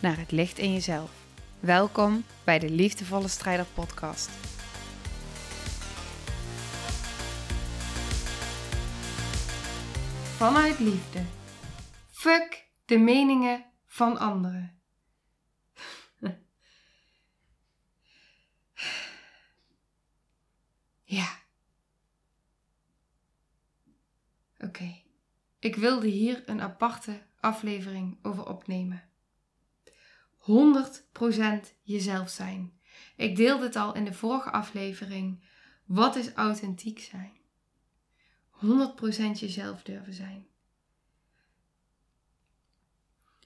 naar het licht in jezelf. Welkom bij de Liefdevolle Strijder Podcast. Vanuit liefde. Fuck de meningen van anderen. Ja. Oké. Ik wilde hier een aparte aflevering over opnemen. 100% jezelf zijn. Ik deelde het al in de vorige aflevering. Wat is authentiek zijn? 100% jezelf durven zijn.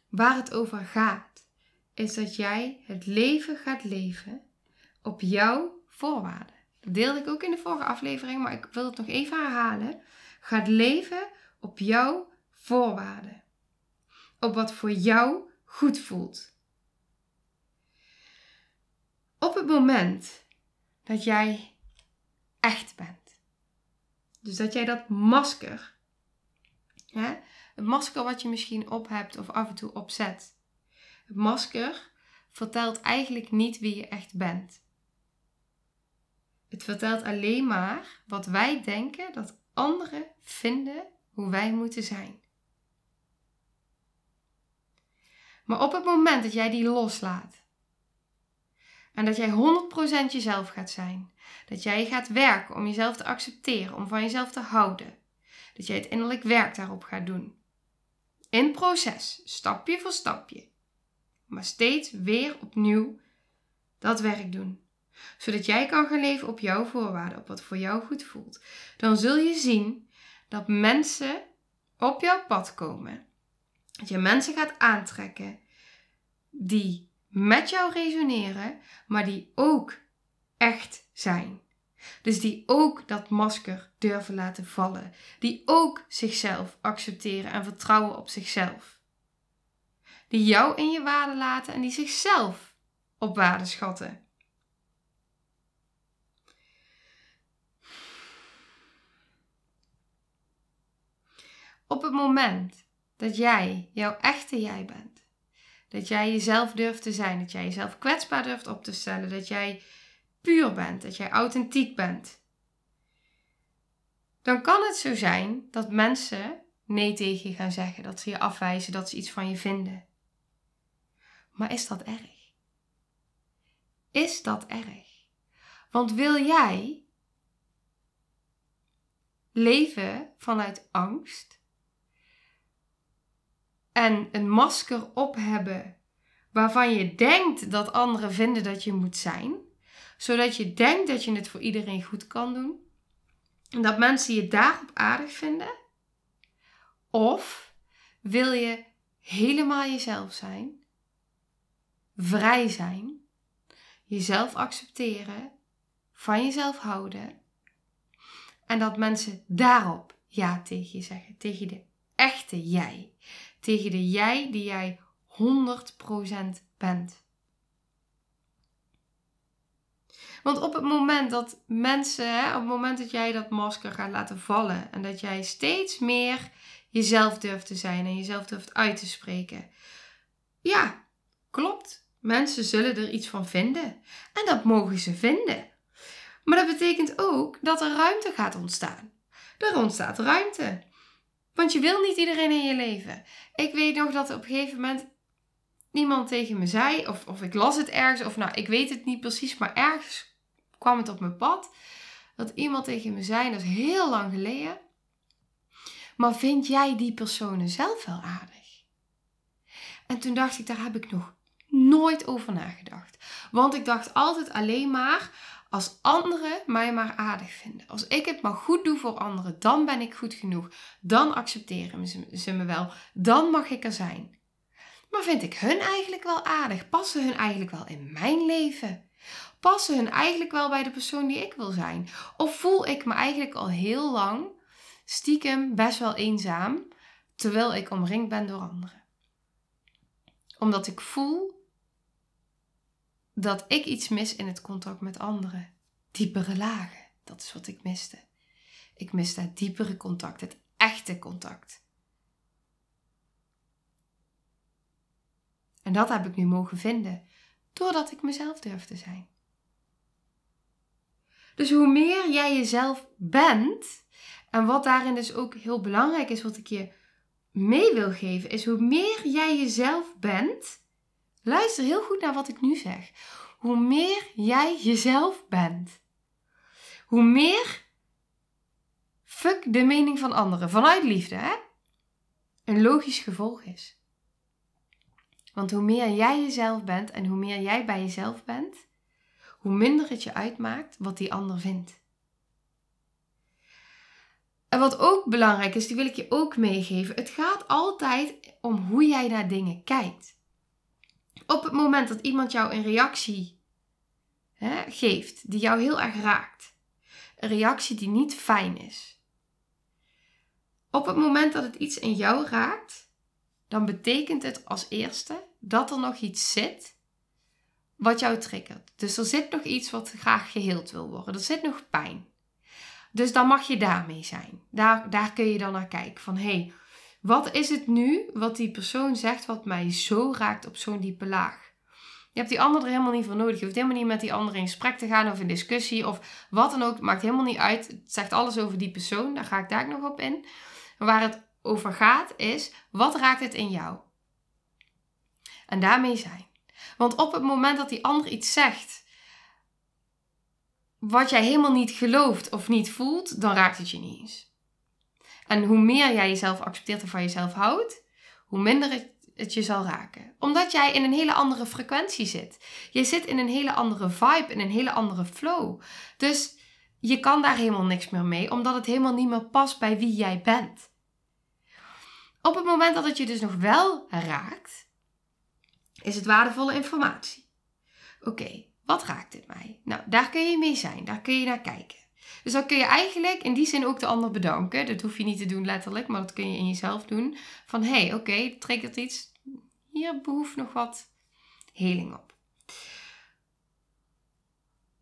Waar het over gaat, is dat jij het leven gaat leven op jouw voorwaarden. Dat deelde ik ook in de vorige aflevering, maar ik wil het nog even herhalen. Gaat leven op jouw voorwaarden. Op wat voor jou goed voelt. Op het moment dat jij echt bent. Dus dat jij dat masker, hè, het masker wat je misschien op hebt of af en toe opzet. Het masker vertelt eigenlijk niet wie je echt bent. Het vertelt alleen maar wat wij denken dat anderen vinden hoe wij moeten zijn. Maar op het moment dat jij die loslaat en dat jij 100% jezelf gaat zijn, dat jij gaat werken om jezelf te accepteren, om van jezelf te houden, dat jij het innerlijk werk daarop gaat doen. In proces, stapje voor stapje, maar steeds weer opnieuw dat werk doen zodat jij kan gaan leven op jouw voorwaarden, op wat voor jou goed voelt. Dan zul je zien dat mensen op jouw pad komen. Dat je mensen gaat aantrekken die met jou resoneren, maar die ook echt zijn. Dus die ook dat masker durven laten vallen. Die ook zichzelf accepteren en vertrouwen op zichzelf. Die jou in je waarde laten en die zichzelf op waarde schatten. Op het moment dat jij jouw echte jij bent, dat jij jezelf durft te zijn, dat jij jezelf kwetsbaar durft op te stellen, dat jij puur bent, dat jij authentiek bent, dan kan het zo zijn dat mensen nee tegen je gaan zeggen, dat ze je afwijzen, dat ze iets van je vinden. Maar is dat erg? Is dat erg? Want wil jij leven vanuit angst? En een masker op hebben waarvan je denkt dat anderen vinden dat je moet zijn, zodat je denkt dat je het voor iedereen goed kan doen en dat mensen je daarop aardig vinden? Of wil je helemaal jezelf zijn, vrij zijn, jezelf accepteren, van jezelf houden en dat mensen daarop ja tegen je zeggen, tegen de echte jij tegen de jij die jij 100% bent. Want op het moment dat mensen, hè, op het moment dat jij dat masker gaat laten vallen en dat jij steeds meer jezelf durft te zijn en jezelf durft uit te spreken. Ja, klopt. Mensen zullen er iets van vinden. En dat mogen ze vinden. Maar dat betekent ook dat er ruimte gaat ontstaan. Er ontstaat ruimte. Want je wil niet iedereen in je leven. Ik weet nog dat op een gegeven moment iemand tegen me zei, of, of ik las het ergens, of nou, ik weet het niet precies, maar ergens kwam het op mijn pad. Dat iemand tegen me zei, dat is heel lang geleden. Maar vind jij die personen zelf wel aardig? En toen dacht ik, daar heb ik nog nooit over nagedacht. Want ik dacht altijd alleen maar, als anderen mij maar aardig vinden, als ik het maar goed doe voor anderen, dan ben ik goed genoeg. Dan accepteren ze me wel. Dan mag ik er zijn. Maar vind ik hun eigenlijk wel aardig? Passen hun eigenlijk wel in mijn leven? Passen hun eigenlijk wel bij de persoon die ik wil zijn? Of voel ik me eigenlijk al heel lang stiekem best wel eenzaam, terwijl ik omringd ben door anderen? Omdat ik voel dat ik iets mis in het contact met anderen. Diepere lagen, dat is wat ik miste. Ik miste het diepere contact, het echte contact. En dat heb ik nu mogen vinden, doordat ik mezelf durf te zijn. Dus hoe meer jij jezelf bent, en wat daarin dus ook heel belangrijk is, wat ik je mee wil geven, is hoe meer jij jezelf bent. Luister heel goed naar wat ik nu zeg. Hoe meer jij jezelf bent, hoe meer fuck de mening van anderen vanuit liefde, hè? Een logisch gevolg is. Want hoe meer jij jezelf bent en hoe meer jij bij jezelf bent, hoe minder het je uitmaakt wat die ander vindt. En wat ook belangrijk is, die wil ik je ook meegeven. Het gaat altijd om hoe jij naar dingen kijkt. Op het moment dat iemand jou een reactie hè, geeft die jou heel erg raakt, een reactie die niet fijn is. Op het moment dat het iets in jou raakt, dan betekent het als eerste dat er nog iets zit wat jou triggert. Dus er zit nog iets wat graag geheeld wil worden. Er zit nog pijn. Dus dan mag je daarmee zijn. Daar, daar kun je dan naar kijken. Van hé, hey, wat is het nu wat die persoon zegt wat mij zo raakt op zo'n diepe laag? Je hebt die ander er helemaal niet voor nodig. Je hoeft helemaal niet met die ander in gesprek te gaan of in discussie of wat dan ook. Maakt helemaal niet uit. Het zegt alles over die persoon. Daar ga ik daar nog op in. waar het over gaat is, wat raakt het in jou? En daarmee zijn. Want op het moment dat die ander iets zegt wat jij helemaal niet gelooft of niet voelt, dan raakt het je niet eens. En hoe meer jij jezelf accepteert en van jezelf houdt, hoe minder het, je zal raken. Omdat jij in een hele andere frequentie zit. Je zit in een hele andere vibe, in een hele andere flow. Dus je kan daar helemaal niks meer mee, omdat het helemaal niet meer past bij wie jij bent. Op het moment dat het je dus nog wel raakt, is het waardevolle informatie. Oké, wat raakt dit mij? Nou, daar kun je mee zijn, daar kun je naar kijken. Dus dan kun je eigenlijk in die zin ook de ander bedanken. Dat hoef je niet te doen letterlijk, maar dat kun je in jezelf doen. Van hé, hey, oké, okay, triggert iets. Hier behoeft nog wat heling op.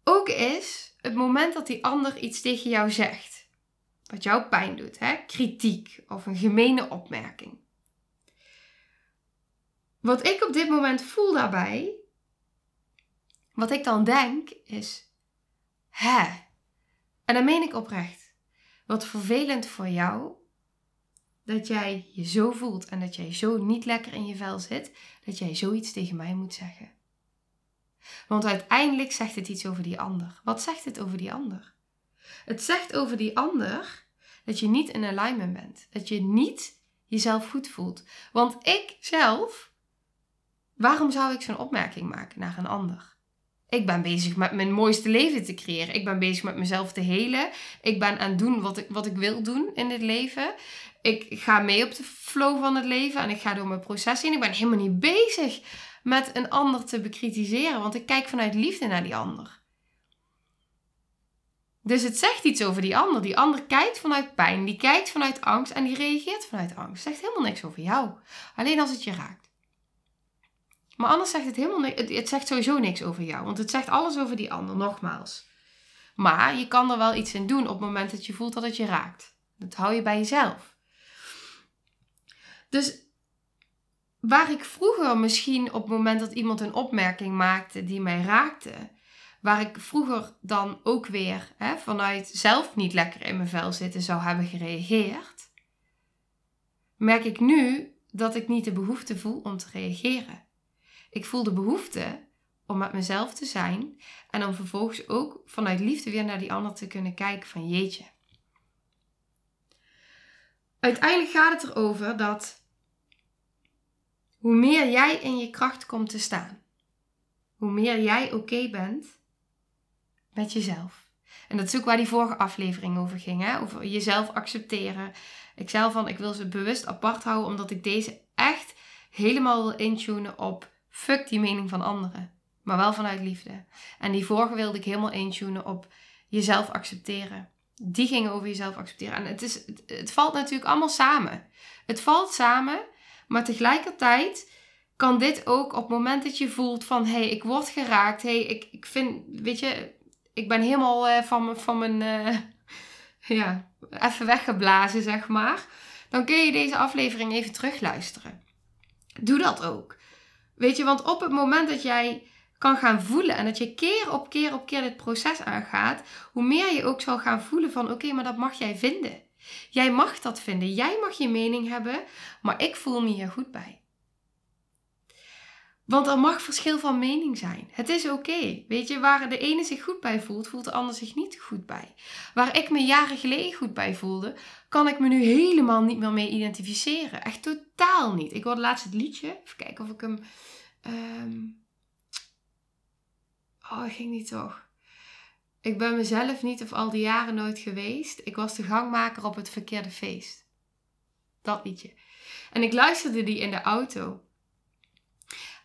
Ook is het moment dat die ander iets tegen jou zegt. Wat jou pijn doet, hè? kritiek of een gemene opmerking. Wat ik op dit moment voel daarbij, wat ik dan denk, is: hè? En dan meen ik oprecht. Wat vervelend voor jou dat jij je zo voelt en dat jij zo niet lekker in je vel zit, dat jij zoiets tegen mij moet zeggen. Want uiteindelijk zegt het iets over die ander. Wat zegt het over die ander? Het zegt over die ander dat je niet in alignment bent. Dat je niet jezelf goed voelt. Want ik zelf Waarom zou ik zo'n opmerking maken naar een ander? Ik ben bezig met mijn mooiste leven te creëren. Ik ben bezig met mezelf te helen. Ik ben aan het doen wat ik, wat ik wil doen in dit leven. Ik ga mee op de flow van het leven en ik ga door mijn proces heen. Ik ben helemaal niet bezig met een ander te bekritiseren, want ik kijk vanuit liefde naar die ander. Dus het zegt iets over die ander. Die ander kijkt vanuit pijn, die kijkt vanuit angst en die reageert vanuit angst. Het zegt helemaal niks over jou. Alleen als het je raakt. Maar anders zegt het helemaal niks. Het, zegt sowieso niks over jou. Want het zegt alles over die ander, nogmaals. Maar je kan er wel iets in doen op het moment dat je voelt dat het je raakt. Dat hou je bij jezelf. Dus waar ik vroeger misschien op het moment dat iemand een opmerking maakte die mij raakte, waar ik vroeger dan ook weer hè, vanuit zelf niet lekker in mijn vel zitten zou hebben gereageerd, merk ik nu dat ik niet de behoefte voel om te reageren. Ik voel de behoefte om met mezelf te zijn en om vervolgens ook vanuit liefde weer naar die ander te kunnen kijken van jeetje. Uiteindelijk gaat het erover dat hoe meer jij in je kracht komt te staan, hoe meer jij oké bent met jezelf. En dat is ook waar die vorige aflevering over ging, hè? over jezelf accepteren. Ik zei van, ik wil ze bewust apart houden omdat ik deze echt helemaal wil intunen op fuck die mening van anderen. Maar wel vanuit liefde. En die vorige wilde ik helemaal intunen op jezelf accepteren. Die ging over jezelf accepteren. En het, is, het, valt natuurlijk allemaal samen. Het valt samen, maar tegelijkertijd kan dit ook op het moment dat je voelt van... hé, hey, ik word geraakt. Hey, ik, ik vind, weet je, ik ben helemaal uh, van, van mijn... Uh, ja, even weggeblazen, zeg maar. Dan kun je deze aflevering even terugluisteren. Doe dat ook. Weet je, want op het moment dat jij kan gaan voelen en dat je keer op keer op keer dit proces aangaat, hoe meer je ook zal gaan voelen van oké, maar dat mag jij vinden. Jij mag dat vinden, jij mag je mening hebben, maar ik voel me hier goed bij. Want er mag verschil van mening zijn. Het is oké. Weet je, waar de ene zich goed bij voelt, voelt de ander zich niet goed bij. Waar ik me jaren geleden goed bij voelde, kan ik me nu helemaal niet meer mee identificeren. Echt totaal niet. Ik hoorde laatst het liedje. Even kijken of ik hem. Um... Oh, ging niet toch. Ik ben mezelf niet of al die jaren nooit geweest. Ik was de gangmaker op het verkeerde feest. Dat liedje. En ik luisterde die in de auto.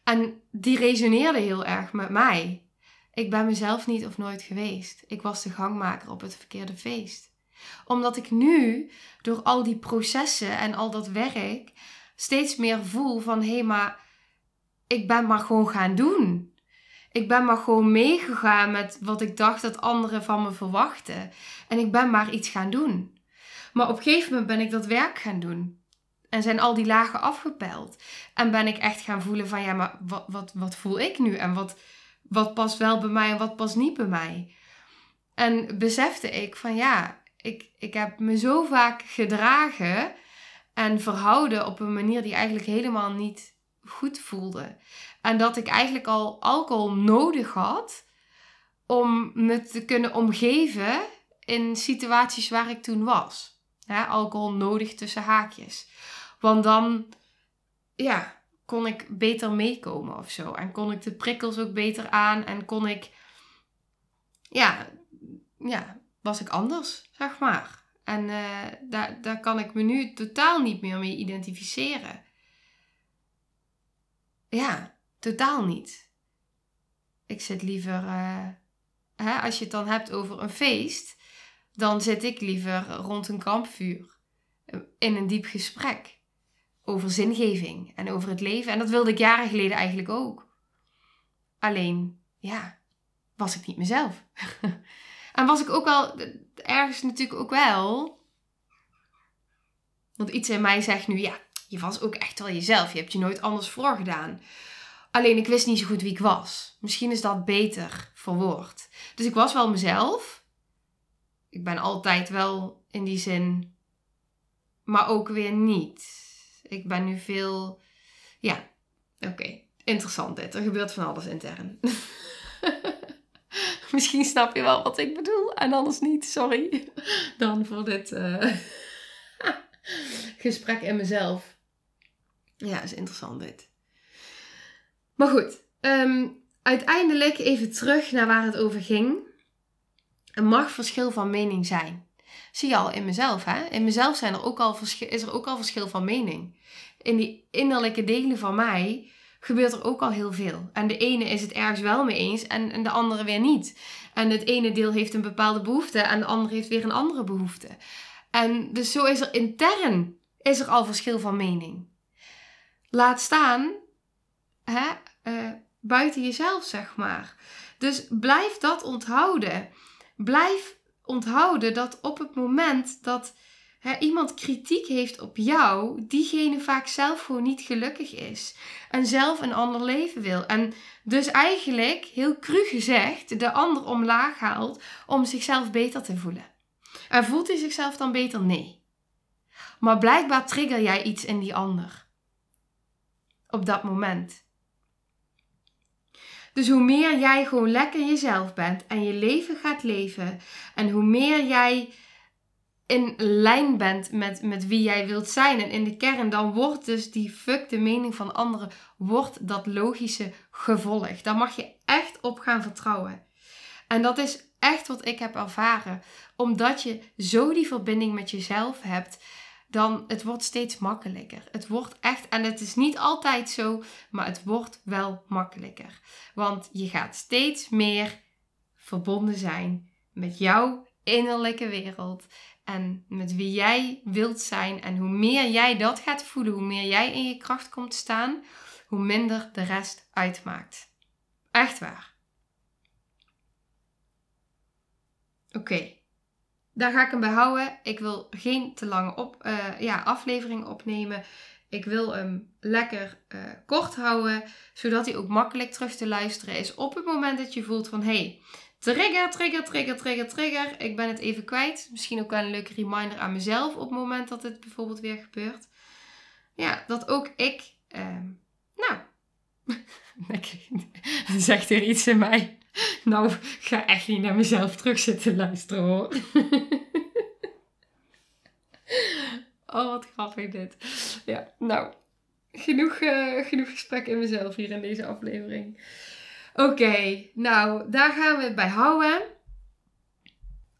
En die resoneerde heel erg met mij. Ik ben mezelf niet of nooit geweest. Ik was de gangmaker op het verkeerde feest. Omdat ik nu, door al die processen en al dat werk, steeds meer voel van hé, hey, maar ik ben maar gewoon gaan doen. Ik ben maar gewoon meegegaan met wat ik dacht dat anderen van me verwachten. En ik ben maar iets gaan doen. Maar op een gegeven moment ben ik dat werk gaan doen. En zijn al die lagen afgepeld. En ben ik echt gaan voelen van ja, maar wat, wat, wat voel ik nu? En wat, wat past wel bij mij en wat past niet bij mij? En besefte ik van ja, ik, ik heb me zo vaak gedragen en verhouden op een manier die eigenlijk helemaal niet goed voelde. En dat ik eigenlijk al alcohol nodig had om me te kunnen omgeven in situaties waar ik toen was. Alcohol nodig tussen haakjes. Want dan, ja, kon ik beter meekomen of zo. En kon ik de prikkels ook beter aan. En kon ik, ja, ja was ik anders, zeg maar. En uh, daar, daar kan ik me nu totaal niet meer mee identificeren. Ja, totaal niet. Ik zit liever, uh, hè, als je het dan hebt over een feest, dan zit ik liever rond een kampvuur in een diep gesprek over zingeving en over het leven. En dat wilde ik jaren geleden eigenlijk ook. Alleen, ja, was ik niet mezelf. en was ik ook wel, ergens natuurlijk ook wel. Want iets in mij zegt nu, ja, je was ook echt wel jezelf. Je hebt je nooit anders voorgedaan. Alleen ik wist niet zo goed wie ik was. Misschien is dat beter verwoord. Dus ik was wel mezelf. Ik ben altijd wel in die zin, maar ook weer niet. Ik ben nu veel. Ja, oké. Interessant dit. Er gebeurt van alles intern. Misschien snap je wel wat ik bedoel en anders niet. Sorry. Dan voor dit uh, gesprek in mezelf. Ja, is interessant dit. Maar goed. Um, uiteindelijk even terug naar waar het over ging. Er mag verschil van mening zijn zie je al in mezelf. Hè? In mezelf zijn er ook al is er ook al verschil van mening. In die innerlijke delen van mij gebeurt er ook al heel veel. En de ene is het ergens wel mee eens en, de andere weer niet. En het ene deel heeft een bepaalde behoefte en de andere heeft weer een andere behoefte. En dus zo is er intern is er al verschil van mening. Laat staan hè, uh, buiten jezelf, zeg maar. Dus blijf dat onthouden. Blijf onthouden dat op het moment dat hè, iemand kritiek heeft op jou, diegene vaak zelf gewoon niet gelukkig is. En zelf een ander leven wil. En dus eigenlijk, heel cru gezegd, de ander omlaag haalt om zichzelf beter te voelen. En voelt hij zichzelf dan beter? Nee. Maar blijkbaar trigger jij iets in die ander. Op dat moment. Dus hoe meer jij gewoon lekker jezelf bent en je leven gaat leven en hoe meer jij in lijn bent met, met wie jij wilt zijn en in de kern, dan wordt dus die fuck de mening van anderen, wordt dat logische gevolg. Daar mag je echt op gaan vertrouwen. En dat is echt wat ik heb ervaren. Omdat je zo die verbinding met jezelf hebt, dan het wordt steeds makkelijker. Het wordt echt, en het is niet altijd zo, maar het wordt wel makkelijker. Want je gaat steeds meer verbonden zijn met jouw innerlijke wereld en met wie jij wilt zijn. En hoe meer jij dat gaat voelen, hoe meer jij in je kracht komt staan, hoe minder de rest uitmaakt. Echt waar. Oké, daar ga ik hem bij houden. Ik wil geen te lange op, uh, ja, aflevering opnemen. Ik wil hem lekker uh, kort houden, zodat hij ook makkelijk terug te luisteren is op het moment dat je voelt van hey, trigger, trigger, trigger, trigger, trigger. Ik ben het even kwijt. Misschien ook wel een leuke reminder aan mezelf op het moment dat het bijvoorbeeld weer gebeurt. Ja, dat ook ik, uh, nou, zegt er iets in mij. Nou, ga echt niet naar mezelf terug zitten luisteren hoor. oh, wat grappig dit. Ja, nou, genoeg, uh, genoeg gesprek in mezelf hier in deze aflevering. Oké, nou, daar gaan we het bij houden.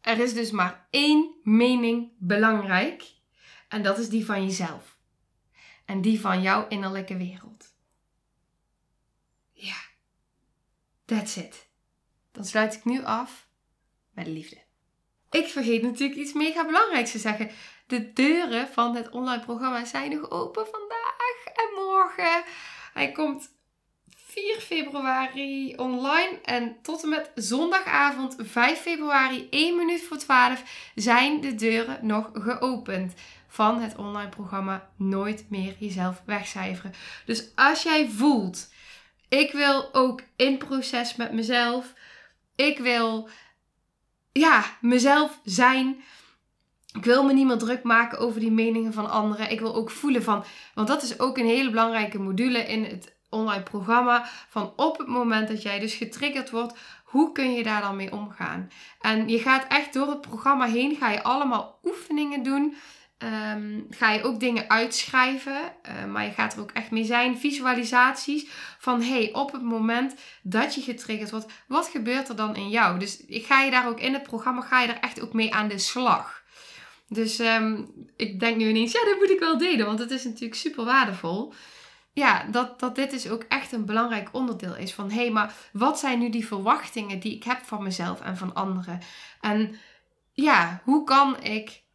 Er is dus maar één mening belangrijk. En dat is die van jezelf. En die van jouw innerlijke wereld. Ja, that's it. Dan sluit ik nu af met liefde. Ik vergeet natuurlijk iets mega belangrijks te zeggen. De deuren van het online programma zijn nog open vandaag en morgen. Hij komt 4 februari online en tot en met zondagavond 5 februari 1 minuut voor 12 zijn de deuren nog geopend van het online programma Nooit meer jezelf wegcijferen. Dus als jij voelt, ik wil ook in proces met mezelf ik wil ja, mezelf zijn. Ik wil me niet meer druk maken over die meningen van anderen. Ik wil ook voelen van, want dat is ook een hele belangrijke module in het online programma. Van op het moment dat jij dus getriggerd wordt, hoe kun je daar dan mee omgaan? En je gaat echt door het programma heen, ga je allemaal oefeningen doen Um, ga je ook dingen uitschrijven, uh, maar je gaat er ook echt mee zijn. Visualisaties van hey, op het moment dat je getriggerd wordt, wat gebeurt er dan in jou? Dus ga je daar ook in het programma, ga je er echt ook mee aan de slag. Dus um, ik denk nu ineens, ja, dat moet ik wel delen, want het is natuurlijk super waardevol. Ja, dat, dat dit dus ook echt een belangrijk onderdeel is van hé, hey, maar wat zijn nu die verwachtingen die ik heb van mezelf en van anderen? En ja, hoe kan ik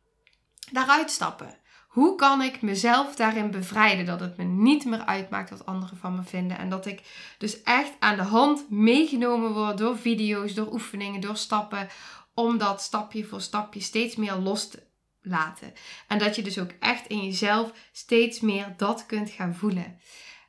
daaruit stappen? Hoe kan ik mezelf daarin bevrijden dat het me niet meer uitmaakt wat anderen van me vinden? En dat ik dus echt aan de hand meegenomen word door video's, door oefeningen, door stappen. Om dat stapje voor stapje steeds meer los te laten. En dat je dus ook echt in jezelf steeds meer dat kunt gaan voelen.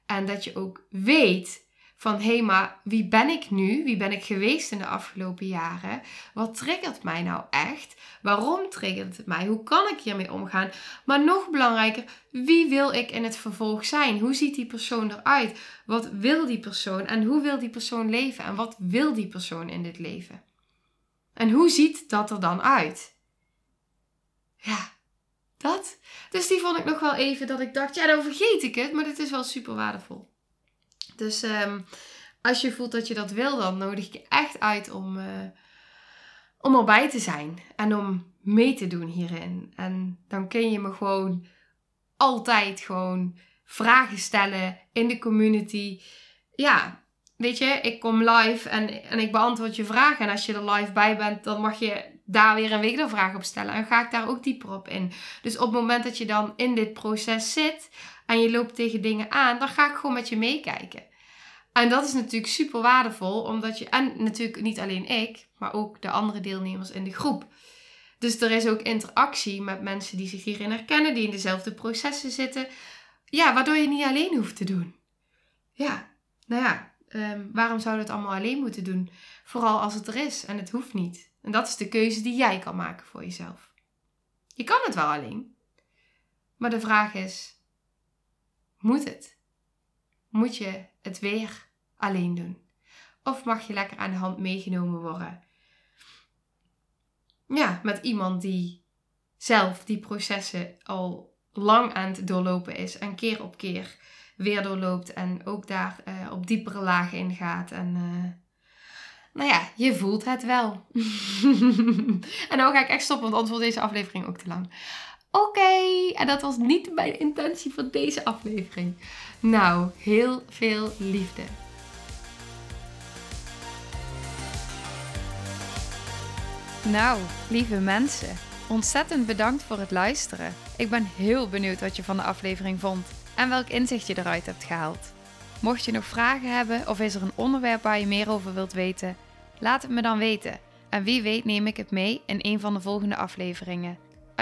En dat je ook weet van hé, hey, maar wie ben ik nu? Wie ben ik geweest in de afgelopen jaren? Wat triggert mij nou echt? Waarom triggert het mij? Hoe kan ik hiermee omgaan? Maar nog belangrijker, wie wil ik in het vervolg zijn? Hoe ziet die persoon eruit? Wat wil die persoon? En hoe wil die persoon leven? En wat wil die persoon in dit leven? En hoe ziet dat er dan uit? Ja, dat. Dus die vond ik nog wel even dat ik dacht, ja, dan vergeet ik het, maar dit is wel super waardevol. Dus ehm, als je voelt dat je dat wil, dan nodig ik je echt uit om, uh, om erbij te zijn en om mee te doen hierin. En dan kun je me gewoon altijd gewoon vragen stellen in de community. Ja, weet je, ik kom live en, en ik beantwoord je vragen. En als je er live bij bent, dan mag je daar weer een week vraag op stellen. En ga ik daar ook dieper op in. Dus op het moment dat je dan in dit proces zit en je loopt tegen dingen aan, dan ga ik gewoon met je meekijken. En dat is natuurlijk super waardevol, omdat je, en natuurlijk niet alleen ik, maar ook de andere deelnemers in de groep. Dus er is ook interactie met mensen die zich hierin herkennen, die in dezelfde processen zitten. Ja, waardoor je niet alleen hoeft te doen. Ja, nou ja, um, waarom zou het allemaal alleen moeten doen? Vooral als het er is en het hoeft niet. En dat is de keuze die jij kan maken voor jezelf. Je kan het wel alleen. Maar de vraag is, moet het? Moet je het weer alleen doen? Of mag je lekker aan de hand meegenomen worden? Ja, met iemand die zelf die processen al lang aan het doorlopen is en keer op keer weer doorloopt en ook daar uh, op diepere lagen in gaat. En uh, nou ja, je voelt het wel. en nou ga ik echt stoppen, want anders wordt deze aflevering ook te lang. Oké, en dat was niet mijn intentie van deze aflevering. Nou, heel veel liefde. Nou, lieve mensen, ontzettend bedankt voor het luisteren. Ik ben heel benieuwd wat je van de aflevering vond en welk inzicht je eruit hebt gehaald. Mocht je nog vragen hebben of is er een onderwerp waar je meer over wilt weten, laat het me dan weten. En wie weet neem ik het mee in een van de volgende afleveringen.